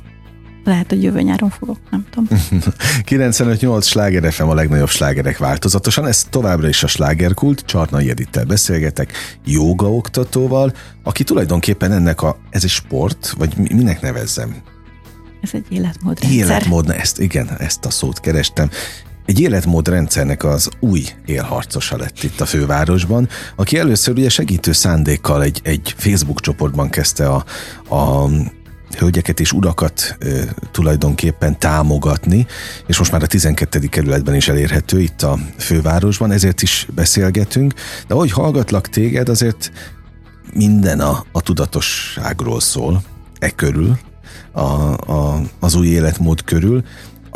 lehet, hogy jövő nyáron fogok, nem tudom. [laughs] 95-8 sláger FM a legnagyobb slágerek változatosan, ez továbbra is a slágerkult, Csarnai Edittel beszélgetek, jóga oktatóval, aki tulajdonképpen ennek a, ez egy sport, vagy minek nevezzem? Ez egy életmódrendszer. Életmód, ezt, igen, ezt a szót kerestem. Egy életmódrendszernek az új élharcosa lett itt a fővárosban, aki először ugye segítő szándékkal egy, egy Facebook csoportban kezdte a, a hölgyeket és urakat e, tulajdonképpen támogatni, és most már a 12. kerületben is elérhető itt a fővárosban, ezért is beszélgetünk, de ahogy hallgatlak téged, azért minden a, a tudatosságról szól, e körül, a, a, az új életmód körül,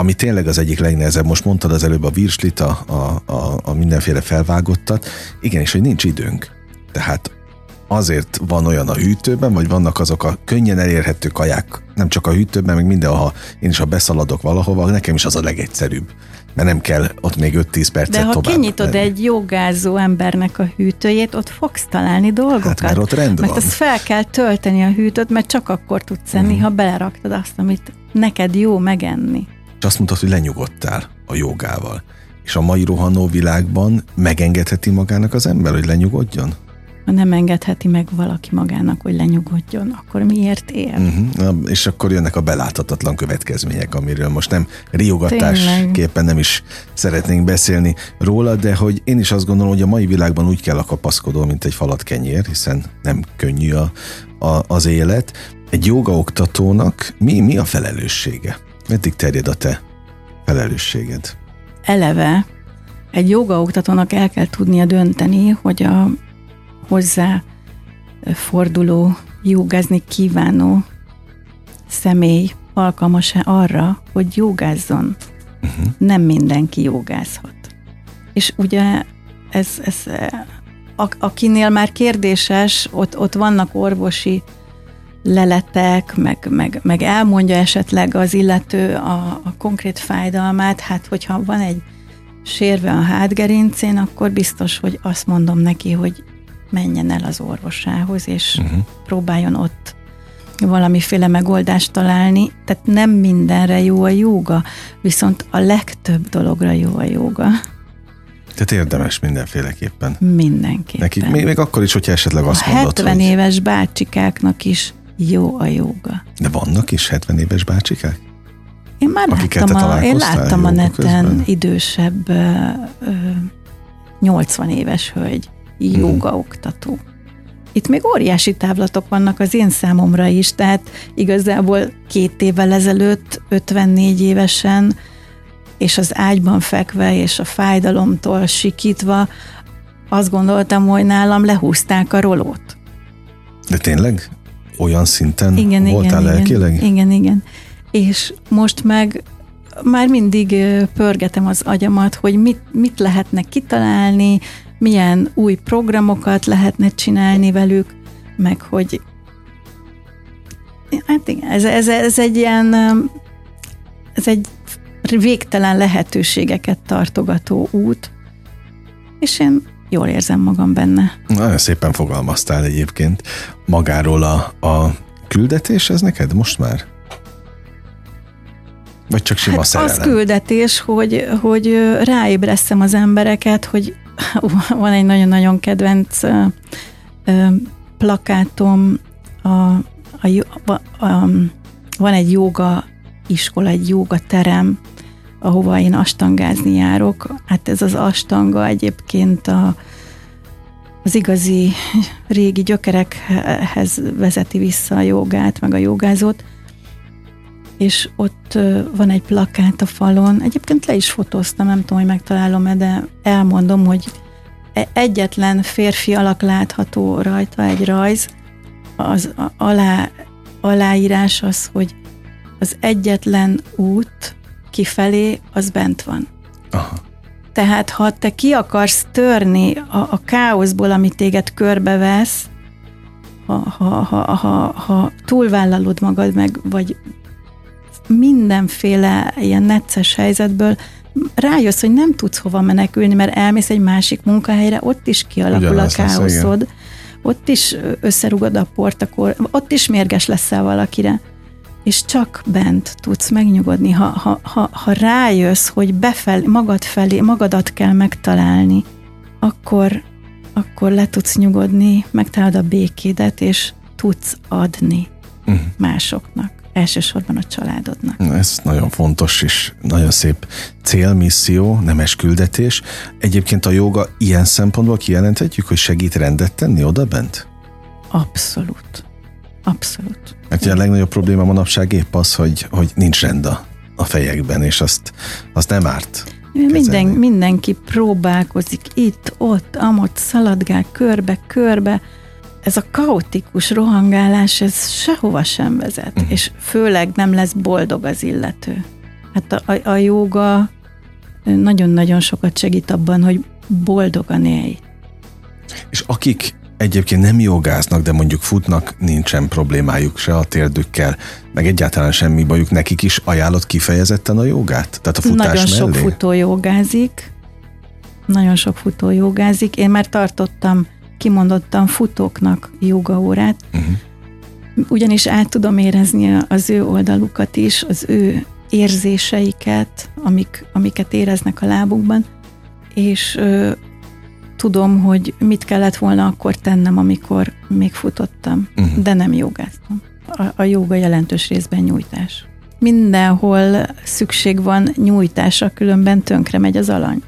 ami tényleg az egyik legnehezebb, most mondtad az előbb a virslit, a, a, a, a mindenféle felvágottat, igen, és hogy nincs időnk. Tehát azért van olyan a hűtőben, vagy vannak azok a könnyen elérhető kaják, nem csak a hűtőben, meg mindenhol, én is ha beszaladok valahova, nekem is az a legegyszerűbb. Mert nem kell ott még 5-10 percet De ha tovább kinyitod menni. egy jogázó embernek a hűtőjét, ott fogsz találni dolgokat. Hát mert ott rend mert van. azt fel kell tölteni a hűtőt, mert csak akkor tudsz enni, uh-huh. ha beleraktad azt, amit neked jó megenni. És azt mondtad, hogy lenyugodtál a jogával. És a mai rohanó világban megengedheti magának az ember, hogy lenyugodjon? Ha nem engedheti meg valaki magának, hogy lenyugodjon, akkor miért él? Uh-huh. Na, és akkor jönnek a beláthatatlan következmények, amiről most nem riogatásképpen nem is szeretnénk beszélni róla, de hogy én is azt gondolom, hogy a mai világban úgy kell a kapaszkodó, mint egy falat kenyér, hiszen nem könnyű a, a, az élet. Egy jogaoktatónak mi, mi a felelőssége? Meddig terjed a te felelősséged? eleve egy jogaoktatónak el kell tudnia dönteni, hogy a hozzá forduló, jogázni kívánó személy alkalmas-e arra, hogy jogázzon. Uh-huh. Nem mindenki jogázhat. És ugye ez, ez a- akinél már kérdéses, ott, ott vannak orvosi leletek, meg, meg, meg elmondja esetleg az illető a, a konkrét fájdalmát, hát hogyha van egy sérve a hátgerincén, akkor biztos, hogy azt mondom neki, hogy menjen el az orvosához, és uh-huh. próbáljon ott valamiféle megoldást találni. Tehát nem mindenre jó a jóga, viszont a legtöbb dologra jó a jóga. Tehát érdemes mindenféleképpen. Mindenképpen. Nekik még, még akkor is, hogyha esetleg azt a mondod, 70 hogy... éves bácsikáknak is jó a jóga. De vannak is 70 éves bácsikák? Én már láttam, a, én láttam a jóga neten közben? idősebb ö, ö, 80 éves hölgy, Mhm. jogaoktató. Itt még óriási távlatok vannak az én számomra is, tehát igazából két évvel ezelőtt, 54 évesen, és az ágyban fekve, és a fájdalomtól sikítva, azt gondoltam, hogy nálam lehúzták a rolót. De tényleg? Olyan szinten Igen, voltál igen, lelkileg? igen, igen, igen. És most meg már mindig pörgetem az agyamat, hogy mit, mit lehetne kitalálni, milyen új programokat lehetne csinálni velük, meg hogy hát igen, ez, ez, ez egy ilyen ez egy végtelen lehetőségeket tartogató út, és én jól érzem magam benne. Nagyon szépen fogalmaztál egyébként. Magáról a, a küldetés, ez neked most már? Vagy csak sima Hát szerelem? az küldetés, hogy, hogy ö, ráébreszem az embereket, hogy [laughs] van egy nagyon-nagyon kedvenc ö, ö, plakátom, a, a, a, a, van egy joga iskola, egy joga terem, ahova én astangázni járok. Hát ez az astanga egyébként a, az igazi régi gyökerekhez vezeti vissza a jogát, meg a jogázót. És ott van egy plakát a falon, egyébként le is fotóztam, nem tudom, hogy megtalálom-e, de elmondom, hogy e- egyetlen férfi alak látható rajta egy rajz, az alá, aláírás az, hogy az egyetlen út kifelé, az bent van. Aha. Tehát ha te ki akarsz törni a, a káoszból, ami téged körbevesz, ha, ha, ha, ha, ha túlvállalod magad meg, vagy mindenféle ilyen necces helyzetből, rájössz, hogy nem tudsz hova menekülni, mert elmész egy másik munkahelyre, ott is kialakul Ugyanaz a lesz, káoszod, ott is összerugod a port, akkor ott is mérges leszel valakire és csak bent tudsz megnyugodni, ha, ha, ha, ha rájössz, hogy befel, magad felé, magadat kell megtalálni, akkor, akkor le tudsz nyugodni, megtalálod a békédet, és tudsz adni Mhm. másoknak. elsősorban a családodnak. Ez nagyon fontos és nagyon szép célmisszió, nemes küldetés. Egyébként a joga ilyen szempontból kijelenthetjük, hogy segít rendet tenni oda bent? Abszolút. Abszolút. Mert ugye a legnagyobb probléma manapság épp az, hogy, hogy nincs rend a, a fejekben, és azt, azt nem árt. Minden, mindenki próbálkozik itt, ott, amott, szaladgál körbe, körbe. Ez a kaotikus rohangálás, ez sehova sem vezet, uh-huh. és főleg nem lesz boldog az illető. Hát a, a, a joga nagyon-nagyon sokat segít abban, hogy boldogan élj. És akik egyébként nem jogáznak, de mondjuk futnak, nincsen problémájuk se a térdükkel, meg egyáltalán semmi bajuk, nekik is ajánlott kifejezetten a jogát? Tehát a futás Nagyon mellé? sok futó jogázik, nagyon sok futó jogázik. Én már tartottam kimondottan futóknak jogaórát, uh-huh. ugyanis át tudom érezni az ő oldalukat is, az ő érzéseiket, amik, amiket éreznek a lábukban, és tudom, hogy mit kellett volna akkor tennem, amikor még futottam, uh-huh. de nem jogáztam. A, a joga jelentős részben nyújtás. Mindenhol szükség van nyújtásra, különben tönkre megy az alany.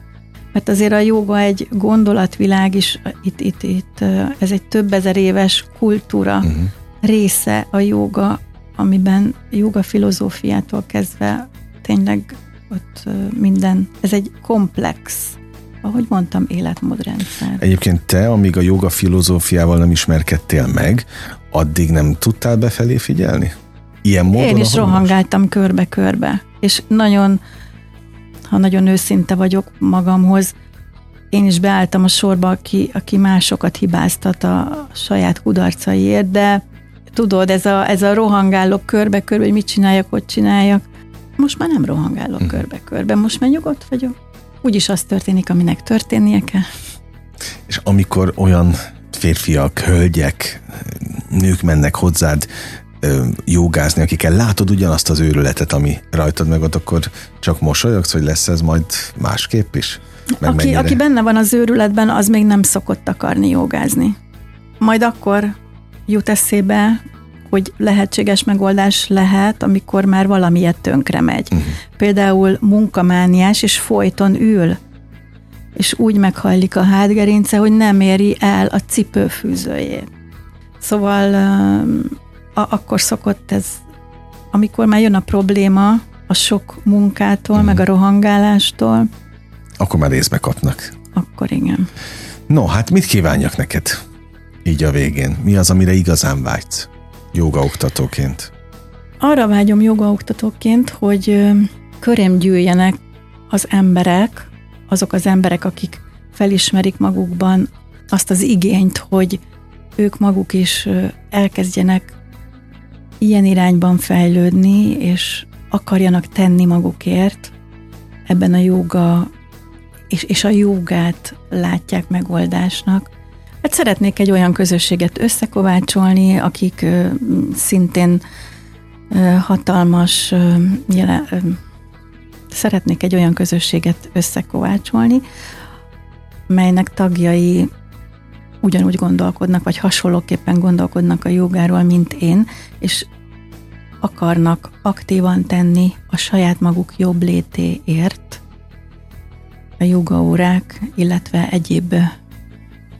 Mert azért a joga egy gondolatvilág is, itt, itt, itt ez egy több ezer éves kultúra uh-huh. része a joga, amiben joga filozófiától kezdve tényleg ott minden, ez egy komplex ahogy mondtam, életmódrendszer. Egyébként te, amíg a joga filozófiával nem ismerkedtél meg, addig nem tudtál befelé figyelni? Ilyen módon? Én is rohangáltam körbe-körbe, és nagyon, ha nagyon őszinte vagyok magamhoz, én is beálltam a sorba, aki, aki másokat hibáztat a saját kudarcaiért, de tudod, ez a, ez a rohangálok körbe-körbe, hogy mit csináljak, hogy csináljak. Most már nem rohangálok hm. körbe-körbe, most már nyugodt vagyok úgyis az történik, aminek történnie kell. És amikor olyan férfiak, hölgyek, nők mennek hozzád jogázni, akikkel látod ugyanazt az őrületet, ami rajtad meg ott, akkor csak mosolyogsz, hogy lesz ez majd másképp is? Meg aki, aki benne van az őrületben, az még nem szokott akarni jogázni. Majd akkor jut eszébe, hogy lehetséges megoldás lehet, amikor már valamiért tönkre megy. Uh-huh. Például munkamániás, és folyton ül, és úgy meghajlik a hátgerince, hogy nem éri el a cipőfűzőjét. Szóval a, akkor szokott ez, amikor már jön a probléma a sok munkától, uh-huh. meg a rohangálástól. Akkor már részbe kapnak. Akkor igen. No, hát mit kívánjak neked így a végén? Mi az, amire igazán vágysz? Jogaoktatóként? Arra vágyom jogaoktatóként, hogy körém gyűjjenek az emberek, azok az emberek, akik felismerik magukban azt az igényt, hogy ők maguk is elkezdjenek ilyen irányban fejlődni, és akarjanak tenni magukért ebben a joga, és, és a jogát látják megoldásnak, Hát szeretnék egy olyan közösséget összekovácsolni, akik szintén hatalmas jele, szeretnék egy olyan közösséget összekovácsolni, melynek tagjai ugyanúgy gondolkodnak, vagy hasonlóképpen gondolkodnak a jogáról, mint én, és akarnak aktívan tenni a saját maguk jobb létéért, a jogaórák, illetve egyéb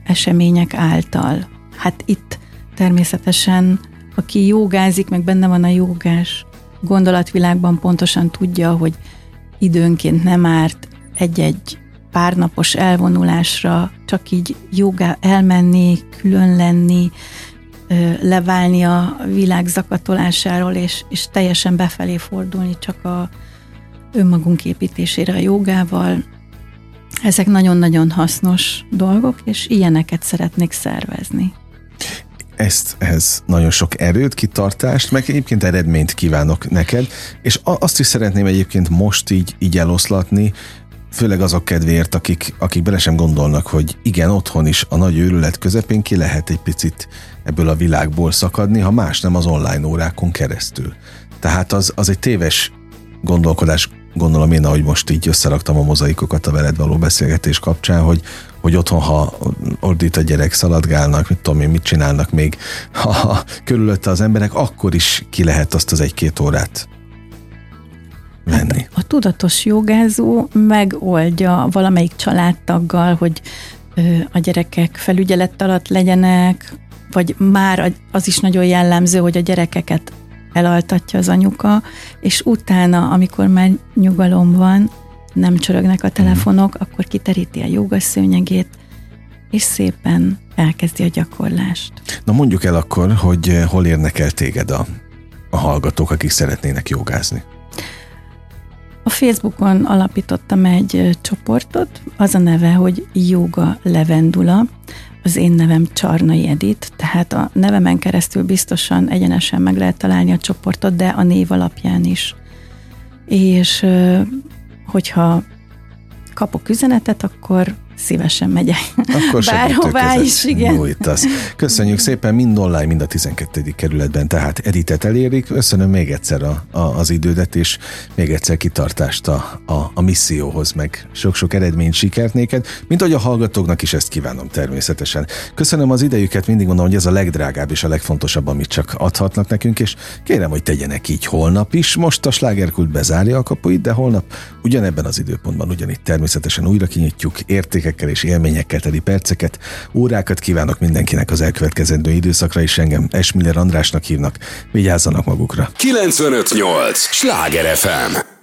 események által. Hát itt természetesen, aki jogázik, meg benne van a jogás gondolatvilágban pontosan tudja, hogy időnként nem árt egy-egy párnapos elvonulásra csak így jogá elmenni, külön lenni, leválni a világ zakatolásáról, és, és teljesen befelé fordulni csak a önmagunk építésére a jogával, ezek nagyon-nagyon hasznos dolgok, és ilyeneket szeretnék szervezni. Ezt, ez nagyon sok erőt, kitartást, meg egyébként eredményt kívánok neked, és azt is szeretném egyébként most így, így eloszlatni, főleg azok kedvéért, akik, akik bele sem gondolnak, hogy igen, otthon is a nagy őrület közepén ki lehet egy picit ebből a világból szakadni, ha más nem az online órákon keresztül. Tehát az, az egy téves gondolkodás gondolom én, ahogy most így összeraktam a mozaikokat a veled való beszélgetés kapcsán, hogy, hogy otthon, ha ordít a gyerek, szaladgálnak, mit tudom én, mit csinálnak még, ha körülötte az emberek, akkor is ki lehet azt az egy-két órát venni. Hát a tudatos jogázó megoldja valamelyik családtaggal, hogy a gyerekek felügyelet alatt legyenek, vagy már az is nagyon jellemző, hogy a gyerekeket elaltatja az anyuka, és utána, amikor már nyugalom van, nem csörögnek a telefonok, akkor kiteríti a jogaszőnyegét, és szépen elkezdi a gyakorlást. Na mondjuk el akkor, hogy eh, hol érnek el téged a, a hallgatók, akik szeretnének jogázni. A Facebookon alapítottam egy eh, csoportot, az a neve, hogy Yoga Levendula, az én nevem Csarnai Edit, tehát a nevemen keresztül biztosan egyenesen meg lehet találni a csoportot, de a név alapján is. És hogyha kapok üzenetet, akkor szívesen megyek. Akkor [laughs] Bárhová is, igen. Nyújtasz. Köszönjük szépen, mind online, mind a 12. kerületben, tehát Editet elérik. Köszönöm még egyszer a, a, az idődet, és még egyszer kitartást a, a, a misszióhoz, meg sok-sok eredményt, sikert néked, mint ahogy a hallgatóknak is ezt kívánom természetesen. Köszönöm az idejüket, mindig mondom, hogy ez a legdrágább és a legfontosabb, amit csak adhatnak nekünk, és kérem, hogy tegyenek így holnap is. Most a slágerkult bezárja a kapuit, de holnap ugyanebben az időpontban, ugyanitt természetesen újra kinyitjuk, érték emlékekkel és élményekkel teli perceket, órákat kívánok mindenkinek az elkövetkezendő időszakra, és engem Esmiller Andrásnak hívnak. Vigyázzanak magukra! 958! Sláger FM!